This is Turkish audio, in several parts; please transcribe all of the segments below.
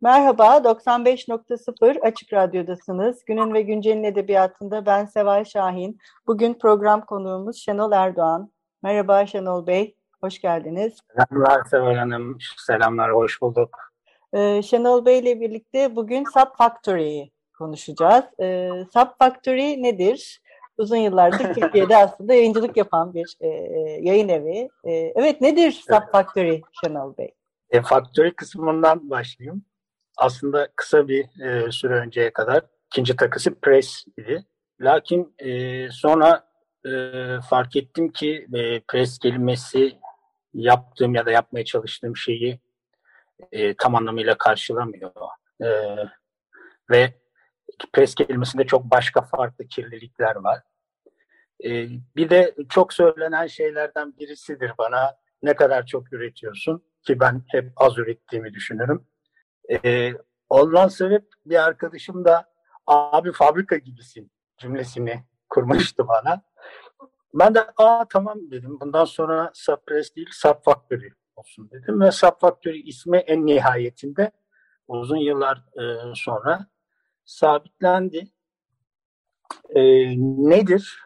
Merhaba, 95.0 Açık Radyo'dasınız. Günün ve Güncel'in edebiyatında ben Seval Şahin. Bugün program konuğumuz Şenol Erdoğan. Merhaba Şenol Bey, hoş geldiniz. Selamlar Seval Hanım, selamlar, hoş bulduk. Ee, Şenol Bey ile birlikte bugün Sub Factory'yi konuşacağız. Ee, Sub Factory nedir? Uzun yıllardır Türkiye'de aslında yayıncılık yapan bir e, yayın evi. E, evet nedir Sub Factory Şenol Bey? E, Factory kısmından başlayayım. Aslında kısa bir e, süre önceye kadar ikinci takısı Press idi. Lakin e, sonra e, fark ettim ki e, Press kelimesi yaptığım ya da yapmaya çalıştığım şeyi e, tam anlamıyla karşılamıyor. E, ve pres kelimesinde çok başka farklı kirlilikler var. E, bir de çok söylenen şeylerden birisidir bana ne kadar çok üretiyorsun ki ben hep az ürettiğimi düşünürüm. E, ondan sebep bir arkadaşım da abi fabrika gibisin cümlesini kurmuştu bana. Ben de aa tamam dedim. Bundan sonra Subpress değil Sub Factory olsun dedim ve Sub Factory ismi en nihayetinde uzun yıllar e, sonra sabitlendi. E, nedir?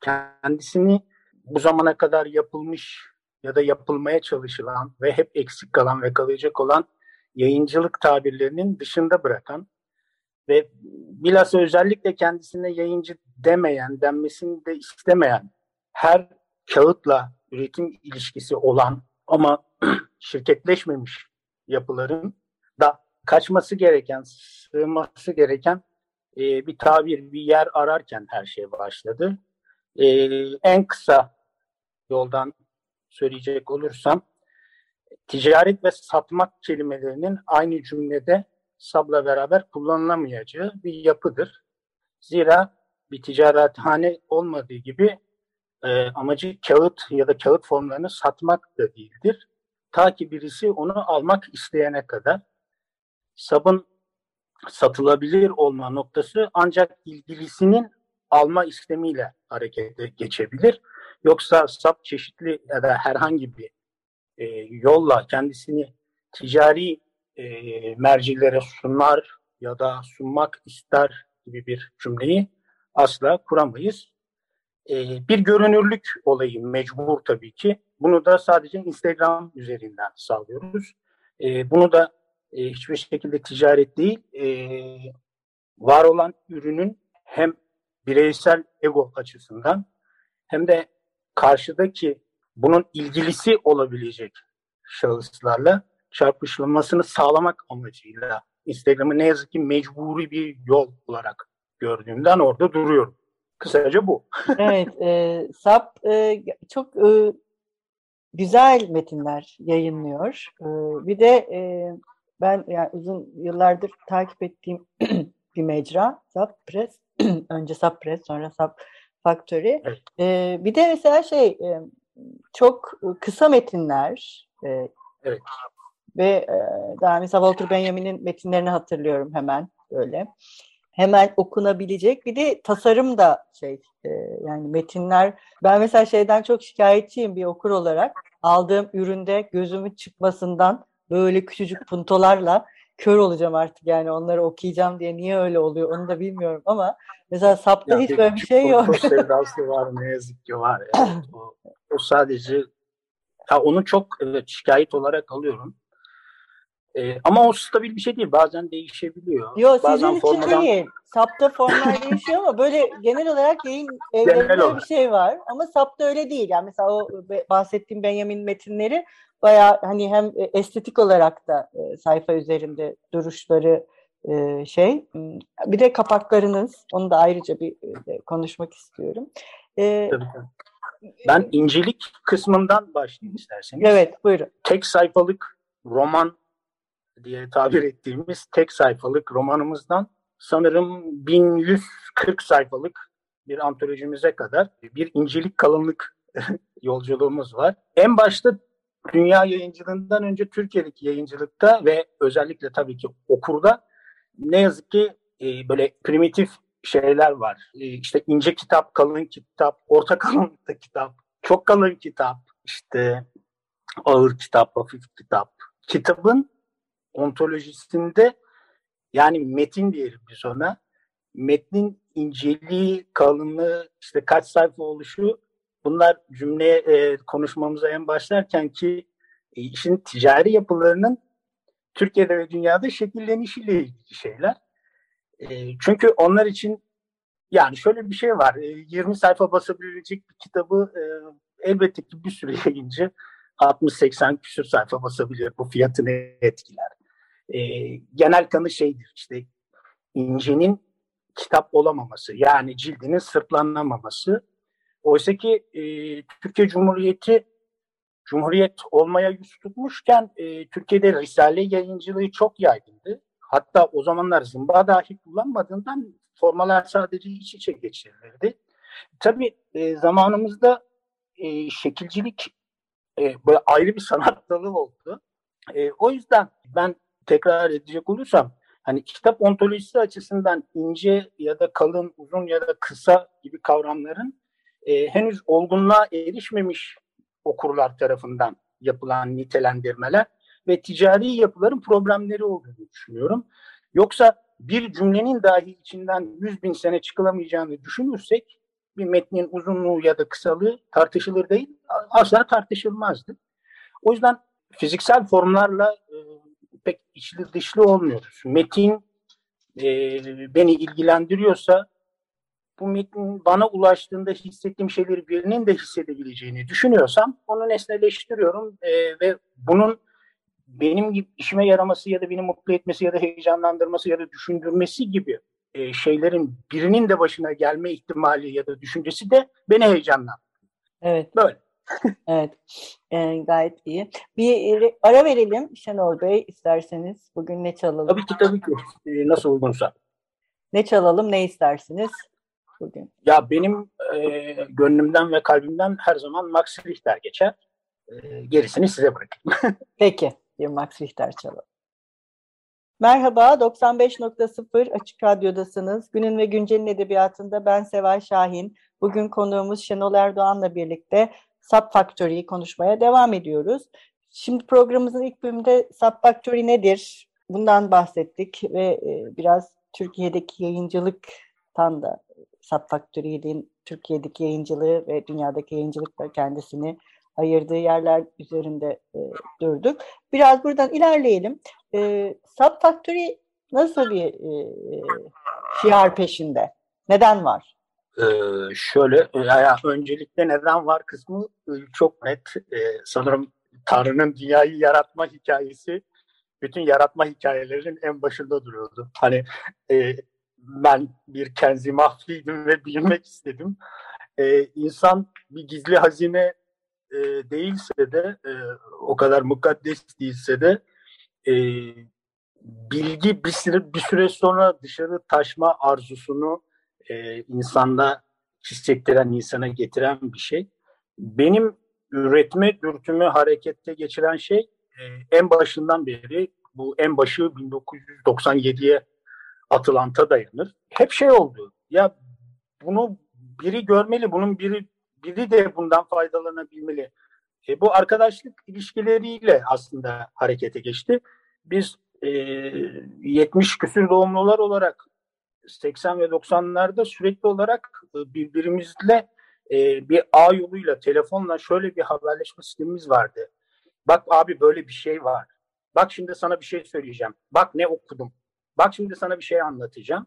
Kendisini bu zamana kadar yapılmış ya da yapılmaya çalışılan ve hep eksik kalan ve kalacak olan yayıncılık tabirlerinin dışında bırakan ve bilhassa özellikle kendisine yayıncı demeyen, denmesini de istemeyen her kağıtla üretim ilişkisi olan ama şirketleşmemiş yapıların da kaçması gereken, sığması gereken e, bir tabir, bir yer ararken her şey başladı. E, en kısa yoldan söyleyecek olursam, ticaret ve satmak kelimelerinin aynı cümlede sabla beraber kullanılamayacağı bir yapıdır. Zira bir ticarethane olmadığı gibi e, amacı kağıt ya da kağıt formlarını satmak da değildir. Ta ki birisi onu almak isteyene kadar sabın satılabilir olma noktası ancak ilgilisinin alma istemiyle harekete geçebilir. Yoksa sap çeşitli ya da herhangi bir e, yolla kendisini ticari e, mercilere sunar ya da sunmak ister gibi bir cümleyi asla kuramayız. E, bir görünürlük olayı mecbur tabii ki. Bunu da sadece Instagram üzerinden sağlıyoruz. E, bunu da e, hiçbir şekilde ticaret değil, e, var olan ürünün hem bireysel ego açısından hem de karşıdaki bunun ilgilisi olabilecek şahıslarla çarpışılmasını sağlamak amacıyla Instagram'ı ne yazık ki mecburi bir yol olarak gördüğümden orada duruyorum. Kısaca bu. evet, e, SAP e, çok e, güzel metinler yayınlıyor. E, bir de e, ben yani uzun yıllardır takip ettiğim bir mecra SAP Press. Önce SAP Press, sonra SAP Factory. Evet. E, bir de mesela şey e, çok kısa metinler. E, evet. Ve e, daha mesela Walter Benjamin'in metinlerini hatırlıyorum hemen böyle hemen okunabilecek. Bir de tasarım da şey e, yani metinler. Ben mesela şeyden çok şikayetçiyim bir okur olarak. Aldığım üründe gözümün çıkmasından böyle küçücük puntolarla kör olacağım artık yani onları okuyacağım diye niye öyle oluyor onu da bilmiyorum ama mesela SAP'ta ya hiç böyle bir şey yok. sevdası var ne yazık ki var. Yani. o, o sadece ya onu çok evet, şikayet olarak alıyorum. E, ama o stabil bir şey değil. Bazen değişebiliyor. Yok sizin için formadan... değil. SAP'ta formlar değişiyor ama böyle genel olarak yayın evlerinde bir şey var. Ama SAP'ta öyle değil. Yani mesela o bahsettiğim Benjamin metinleri baya hani hem estetik olarak da e, sayfa üzerinde duruşları e, şey. Bir de kapaklarınız, onu da ayrıca bir e, konuşmak istiyorum. E, tabii, tabii. Ben incelik kısmından başlayayım isterseniz. Evet, buyurun. Tek sayfalık roman diye tabir ettiğimiz tek sayfalık romanımızdan sanırım 1140 sayfalık bir antolojimize kadar bir incelik kalınlık yolculuğumuz var. En başta dünya yayıncılığından önce Türkiye'deki yayıncılıkta ve özellikle tabii ki okurda ne yazık ki e, böyle primitif şeyler var. E, işte ince kitap, kalın kitap, orta kalınlıkta kitap, çok kalın kitap, işte ağır kitap, hafif kitap. Kitabın ontolojisinde yani metin diyelim biz ona. Metnin inceliği, kalınlığı, işte kaç sayfa oluşu bunlar cümleye e, konuşmamıza en başlarken ki e, işin ticari yapılarının Türkiye'de ve dünyada şekillenişiyle ilgili şeyler. E, çünkü onlar için yani şöyle bir şey var. E, 20 sayfa basabilecek bir kitabı e, elbette ki bir süre yayınca 60-80 küsur sayfa basabilir. Bu fiyatını etkiler. E, genel kanı şeydir işte incenin kitap olamaması yani cildinin sırtlanamaması. Oysa ki e, Türkiye Cumhuriyeti Cumhuriyet olmaya yüz tutmuşken e, Türkiye'de Risale yayıncılığı çok yaygındı. Hatta o zamanlar zımba dahi kullanmadığından formalar sadece iç içe geçirilirdi. Tabii e, zamanımızda e, şekilcilik e, böyle ayrı bir sanat dalı oldu. E, o yüzden ben tekrar edecek olursam hani kitap ontolojisi açısından ince ya da kalın, uzun ya da kısa gibi kavramların e, henüz olgunluğa erişmemiş okurlar tarafından yapılan nitelendirmeler ve ticari yapıların problemleri olduğunu düşünüyorum. Yoksa bir cümlenin dahi içinden 100 bin sene çıkılamayacağını düşünürsek bir metnin uzunluğu ya da kısalığı tartışılır değil, asla tartışılmazdı. O yüzden fiziksel formlarla e, pek içli dışlı olmuyoruz. Metin e, beni ilgilendiriyorsa bu metnin bana ulaştığında hissettiğim şeyleri birinin de hissedebileceğini düşünüyorsam onu nesneleştiriyorum e, ve bunun benim gibi işime yaraması ya da beni mutlu etmesi ya da heyecanlandırması ya da düşündürmesi gibi e, şeylerin birinin de başına gelme ihtimali ya da düşüncesi de beni heyecanlandırıyor. Evet. Böyle. evet. E, gayet iyi. Bir ara verelim Şenol Bey isterseniz. Bugün ne çalalım? Tabii ki tabii ki. E, nasıl uygunsa. Ne çalalım, ne istersiniz bugün? Ya benim e, gönlümden ve kalbimden her zaman Max Richter geçer. E, gerisini size bırakayım. Peki bir Max Richter çalalım. Merhaba, 95.0 Açık Radyo'dasınız. Günün ve Güncel'in edebiyatında ben Seval Şahin. Bugün konuğumuz Şenol Erdoğan'la birlikte Sub Factory'yi konuşmaya devam ediyoruz. Şimdi programımızın ilk bölümünde Sub Factory nedir? Bundan bahsettik ve e, biraz Türkiye'deki yayıncılıktan da Sub Türkiye'deki yayıncılığı ve dünyadaki yayıncılıkla kendisini ayırdığı yerler üzerinde e, durduk. Biraz buradan ilerleyelim. E, Sub nasıl bir e, şiar peşinde? Neden var? Ee, şöyle, yani öncelikle neden var kısmı e, çok net. Ee, sanırım Tanrı'nın dünyayı yaratma hikayesi bütün yaratma hikayelerinin en başında duruyordu. Hani e, ben bir kenzi mahfiydim ve bilmek istedim. Ee, insan bir gizli hazine e, değilse de e, o kadar mukaddes değilse de e, bilgi bir süre, bir süre sonra dışarı taşma arzusunu e, insanda hissettiren, insana getiren bir şey. Benim üretme dürtümü harekette geçiren şey e, en başından beri bu en başı 1997'ye Atlanta dayanır. Hep şey oldu. Ya bunu biri görmeli, bunun biri biri de bundan faydalanabilmeli. E, bu arkadaşlık ilişkileriyle aslında harekete geçti. Biz e, 70 küsür doğumlular olarak 80 ve 90'larda sürekli olarak e, birbirimizle e, bir ağ yoluyla, telefonla şöyle bir haberleşme sistemimiz vardı. Bak abi böyle bir şey var. Bak şimdi sana bir şey söyleyeceğim. Bak ne okudum. Bak şimdi sana bir şey anlatacağım.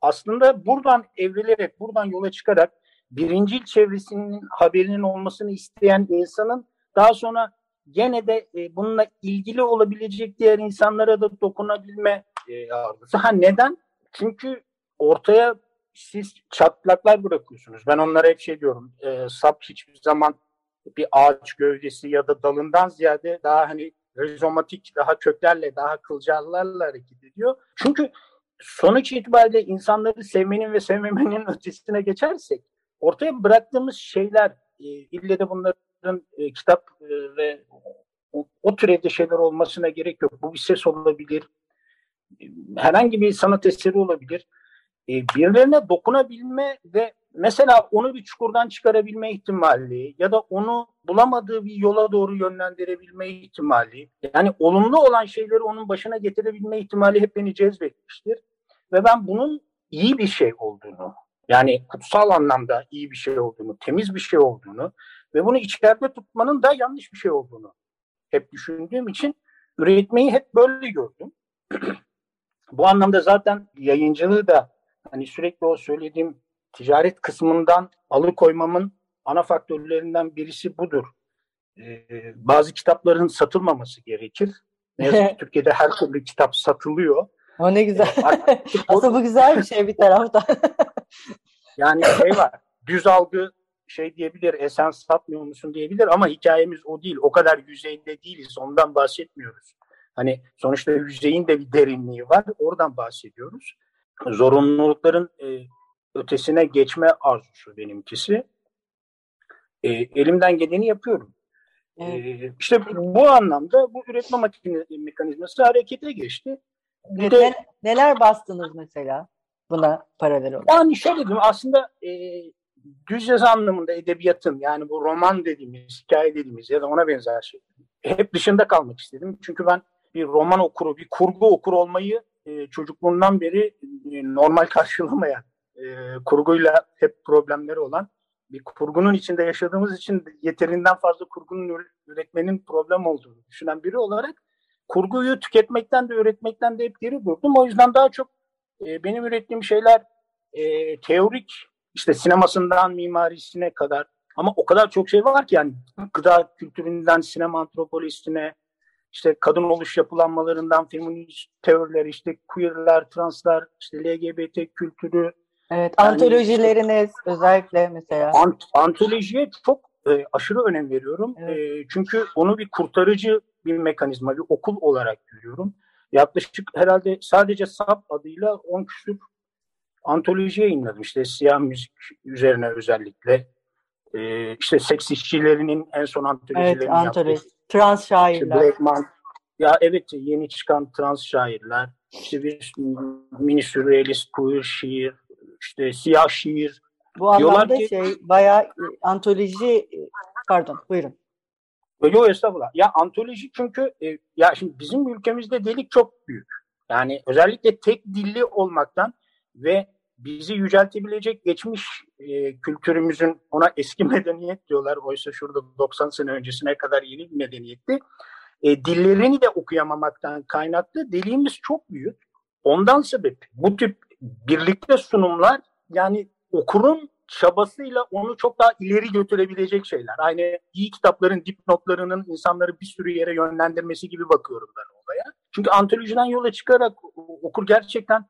Aslında buradan evrilerek, buradan yola çıkarak birincil çevresinin haberinin olmasını isteyen insanın daha sonra gene de e, bununla ilgili olabilecek diğer insanlara da dokunabilme e, algısı. Ha neden? Çünkü ortaya siz çatlaklar bırakıyorsunuz. Ben onlara hep şey diyorum. E, sap hiçbir zaman bir ağaç gövdesi ya da dalından ziyade daha hani rizomatik, daha köklerle, daha kılcallarla hareket ediyor. Çünkü sonuç itibariyle insanları sevmenin ve sevmemenin ötesine geçersek ortaya bıraktığımız şeyler e, ille de bunların e, kitap e, ve o, o türevde şeyler olmasına gerek yok. Bu bir ses olabilir. Herhangi bir sanat eseri olabilir. E, birilerine dokunabilme ve mesela onu bir çukurdan çıkarabilme ihtimali ya da onu bulamadığı bir yola doğru yönlendirebilme ihtimali yani olumlu olan şeyleri onun başına getirebilme ihtimali hep beni cezbetmiştir. Ve ben bunun iyi bir şey olduğunu yani kutsal anlamda iyi bir şey olduğunu, temiz bir şey olduğunu ve bunu içeride tutmanın da yanlış bir şey olduğunu hep düşündüğüm için üretmeyi hep böyle gördüm. Bu anlamda zaten yayıncılığı da hani sürekli o söylediğim ticaret kısmından alıkoymamın ana faktörlerinden birisi budur. Ee, bazı kitapların satılmaması gerekir. Ne yazık ki Türkiye'de her türlü kitap satılıyor. O ne güzel. Ee, Aslında bu güzel bir şey bir taraftan. yani şey var, düz algı şey diyebilir, esen satmıyor musun diyebilir ama hikayemiz o değil. O kadar yüzeyde değiliz, ondan bahsetmiyoruz. Hani sonuçta yüzeyin de bir derinliği var, oradan bahsediyoruz. Zorunlulukların e, ötesine geçme arzusu benimkisi. E, elimden geleni yapıyorum. Evet. E, işte bu anlamda bu üretme makine, mekanizması harekete geçti. Bir de, neler bastınız mesela buna paralel olarak? Yani şöyle diyeyim aslında e, düz yazı anlamında edebiyatın yani bu roman dediğimiz, hikaye dediğimiz ya da ona benzer şey hep dışında kalmak istedim. Çünkü ben bir roman okuru, bir kurgu okuru olmayı e, çocukluğundan beri e, normal karşılamayan e, kurguyla hep problemleri olan bir kurgunun içinde yaşadığımız için yeterinden fazla kurgunun üretmenin problem olduğunu düşünen biri olarak kurguyu tüketmekten de üretmekten de hep geri durdum. O yüzden daha çok e, benim ürettiğim şeyler e, teorik işte sinemasından mimarisine kadar ama o kadar çok şey var ki yani gıda kültüründen sinema antropolojisine işte kadın oluş yapılanmalarından feminist teoriler işte queerler, translar, işte LGBT kültürü, Evet, yani, antolojileriniz özellikle mesela. Ant, antolojiye çok e, aşırı önem veriyorum. Evet. E, çünkü onu bir kurtarıcı bir mekanizma, bir okul olarak görüyorum. Yaklaşık herhalde sadece SAP adıyla 10 küsur antoloji yayınladım. İşte siyah müzik üzerine özellikle. E, işte seks işçilerinin en son antolojilerini evet, antoloji. yaptım. Trans şairler. İşte Blackman, ya evet yeni çıkan trans şairler. İşte bir mini sürrealist queer şiir, işte siyah şiir. Bu anlamda ki, şey bayağı e, antoloji e, pardon buyurun. Yok estağfurullah. Ya antoloji çünkü e, ya şimdi bizim ülkemizde delik çok büyük. Yani özellikle tek dilli olmaktan ve bizi yüceltebilecek geçmiş e, kültürümüzün ona eski medeniyet diyorlar. Oysa şurada 90 sene öncesine kadar yeni bir medeniyetti. E, dillerini de okuyamamaktan kaynaklı deliğimiz çok büyük. Ondan sebep bu tip birlikte sunumlar yani okurun çabasıyla onu çok daha ileri götürebilecek şeyler. Aynı iyi kitapların dipnotlarının insanları bir sürü yere yönlendirmesi gibi bakıyorum ben olaya. Çünkü antolojiden yola çıkarak okur gerçekten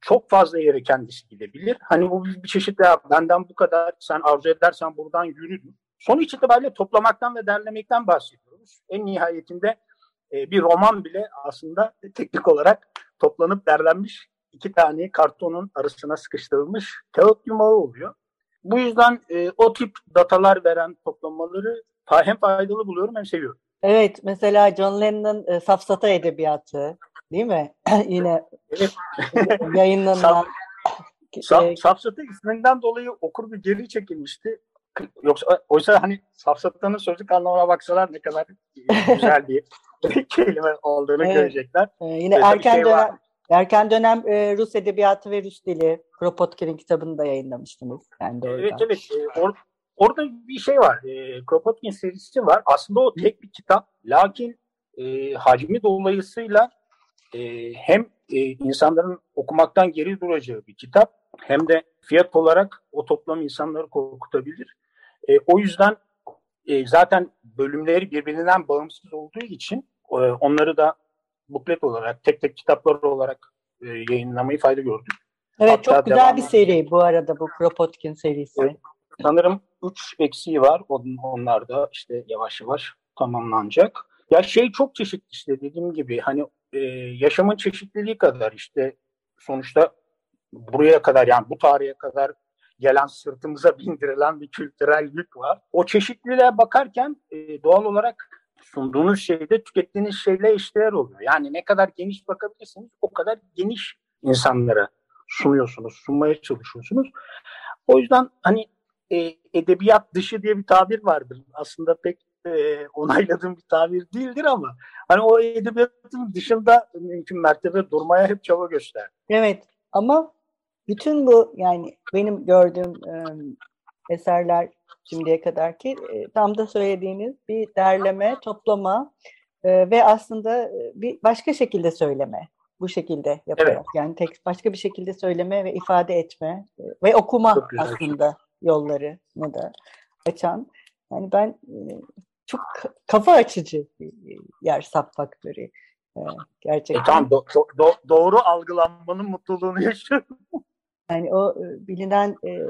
çok fazla yere kendisi gidebilir. Hani bu bir çeşit ya benden bu kadar sen arzu edersen buradan yürü. Sonuç itibariyle toplamaktan ve derlemekten bahsediyoruz. En nihayetinde e, bir roman bile aslında teknik olarak toplanıp derlenmiş iki tane kartonun arasına sıkıştırılmış kağıt yumağı oluyor. Bu yüzden e, o tip datalar veren toplamaları hem faydalı buluyorum hem seviyorum. Evet, mesela John Lennon'ın e, Safsata Edebiyatı değil mi? Yine yayınlanan. Saf, e, Safsata isminden dolayı okur bir geri çekilmişti. Yoksa oysa hani Safsata'nın sözlük anlamına baksalar ne kadar güzel bir kelime olduğunu evet. görecekler. Ee, yine Mesela erken şey dönem. Erken dönem e, Rus Edebiyatı ve Rus Dili Kropotkin'in kitabını da yayınlamıştınız. Yani evet evet. E, or, orada bir şey var. E, Kropotkin serisi var. Aslında o tek bir kitap. Lakin e, hacmi dolayısıyla e, hem e, insanların okumaktan geri duracağı bir kitap hem de fiyat olarak o toplam insanları korkutabilir. E, o yüzden e, zaten bölümleri birbirinden bağımsız olduğu için e, onları da buklet olarak, tek tek kitaplar olarak e, yayınlamayı fayda gördük. Evet Hatta çok güzel bir seri bu arada bu Kropotkin serisi. Evet, sanırım 3 eksiği var. Onlar da işte yavaş yavaş tamamlanacak. Ya şey çok çeşitli işte dediğim gibi hani e, yaşamın çeşitliliği kadar işte sonuçta buraya kadar yani bu tarihe kadar gelen sırtımıza bindirilen bir kültürel yük var. O çeşitliliğe bakarken e, doğal olarak sunduğunuz şeyde tükettiğiniz şeyle eşdeğer oluyor. Yani ne kadar geniş bakabilirsiniz o kadar geniş insanlara sunuyorsunuz, sunmaya çalışıyorsunuz. O yüzden hani e, edebiyat dışı diye bir tabir vardır. Aslında pek e, onayladığım bir tabir değildir ama hani o edebiyatın dışında mümkün mertebe durmaya hep çaba göster. Evet ama bütün bu yani benim gördüğüm eserler şimdiye kadar ki e, tam da söylediğiniz bir derleme, toplama e, ve aslında bir başka şekilde söyleme bu şekilde yaparak evet. yani tek başka bir şekilde söyleme ve ifade etme e, ve okuma aslında yollarını da açan. Yani ben e, çok kafa açıcı bir yer sap faktörü. E, gerçekten. E tamam do, do, doğru algılanmanın mutluluğunu yaşıyorum. Yani o bilinen e,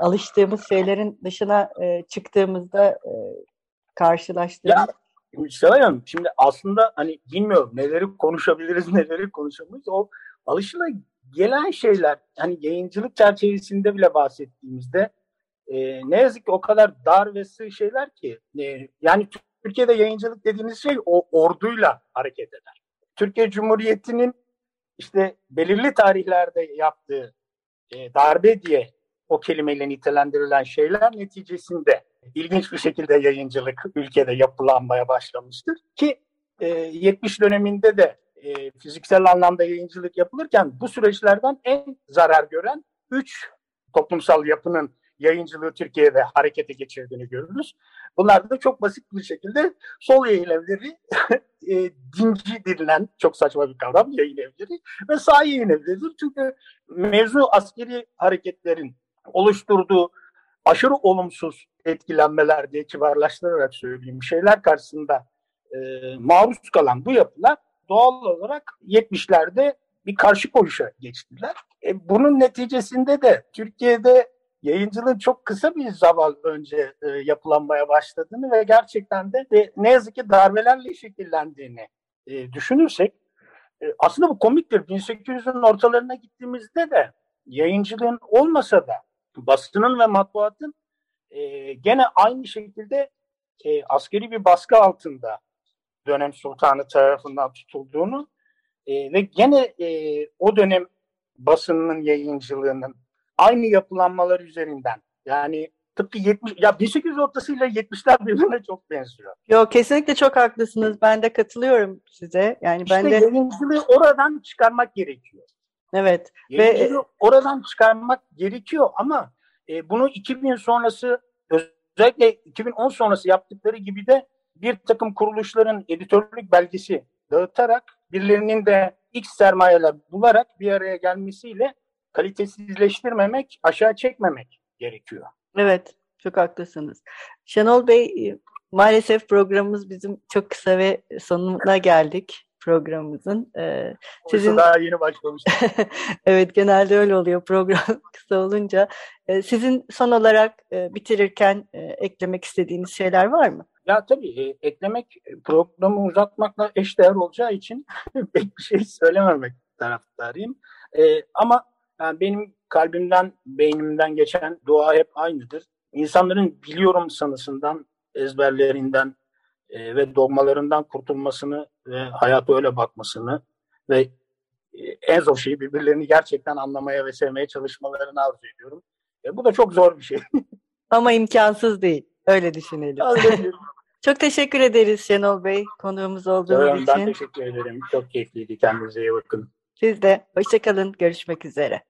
alıştığımız şeylerin dışına e, çıktığımızda e, karşılaştığımız Seray Hanım şimdi aslında hani bilmiyorum neleri konuşabiliriz neleri konuşamayız. O alışıla gelen şeyler hani yayıncılık çerçevesinde bile bahsettiğimizde e, ne yazık ki o kadar dar ve sığ şeyler ki e, yani Türkiye'de yayıncılık dediğimiz şey o orduyla hareket eder. Türkiye Cumhuriyeti'nin işte belirli tarihlerde yaptığı e, darbe diye o kelimeyle nitelendirilen şeyler neticesinde ilginç bir şekilde yayıncılık ülkede yapılanmaya başlamıştır. Ki e, 70 döneminde de e, fiziksel anlamda yayıncılık yapılırken bu süreçlerden en zarar gören 3 toplumsal yapının yayıncılığı Türkiye'de harekete geçirdiğini görürüz. Bunlar da çok basit bir şekilde sol yayın evleri, e, dinci denilen çok saçma bir kavram yayın evleri ve sağ yayın evleridir. Çünkü mevzu askeri hareketlerin oluşturduğu aşırı olumsuz etkilenmeler diye kibarlaştırarak söyleyeyim şeyler karşısında e, maruz kalan bu yapılar doğal olarak 70'lerde bir karşı koyuşa geçtiler. E, bunun neticesinde de Türkiye'de yayıncılığın çok kısa bir zaman önce e, yapılanmaya başladığını ve gerçekten de, de ne yazık ki darbelerle şekillendiğini e, düşünürsek e, aslında bu komiktir. 1800'ün ortalarına gittiğimizde de yayıncılığın olmasa da basının ve matbuatın e, gene aynı şekilde e, askeri bir baskı altında dönem sultanı tarafından tutulduğunu e, ve gene e, o dönem basınının yayıncılığının aynı yapılanmalar üzerinden yani tıpkı 70 ya 1800 ortasıyla 70'ler birbirine çok benziyor. Yok kesinlikle çok haklısınız. Ben de katılıyorum size. Yani işte ben de yayıncılığı oradan çıkarmak gerekiyor. Evet. Ve oradan çıkarmak gerekiyor ama e, bunu 2000 sonrası özellikle 2010 sonrası yaptıkları gibi de bir takım kuruluşların editörlük belgesi dağıtarak birilerinin de X sermayeler bularak bir araya gelmesiyle kalitesizleştirmemek, aşağı çekmemek gerekiyor. Evet, çok haklısınız. Şenol Bey, e, maalesef programımız bizim çok kısa ve sonuna geldik programımızın. Ee, sizin daha yeni başlamış. evet genelde öyle oluyor program kısa olunca. Ee, sizin son olarak e, bitirirken e, eklemek istediğiniz şeyler var mı? Ya tabii e, eklemek programı uzatmakla eşdeğer olacağı için pek bir şey söylememek taraftarıyım. E, ama yani benim kalbimden, beynimden geçen dua hep aynıdır. İnsanların biliyorum sanısından, ezberlerinden, e, ve dogmalarından kurtulmasını ve hayata öyle bakmasını ve e, en zor şeyi birbirlerini gerçekten anlamaya ve sevmeye çalışmalarını arzu ediyorum. E, bu da çok zor bir şey. Ama imkansız değil. Öyle düşünelim. çok teşekkür ederiz Şenol Bey konuğumuz olduğunuz evet, için. Ben teşekkür ederim. Çok keyifliydi. Kendinize iyi bakın. Siz de. Hoşçakalın. Görüşmek üzere.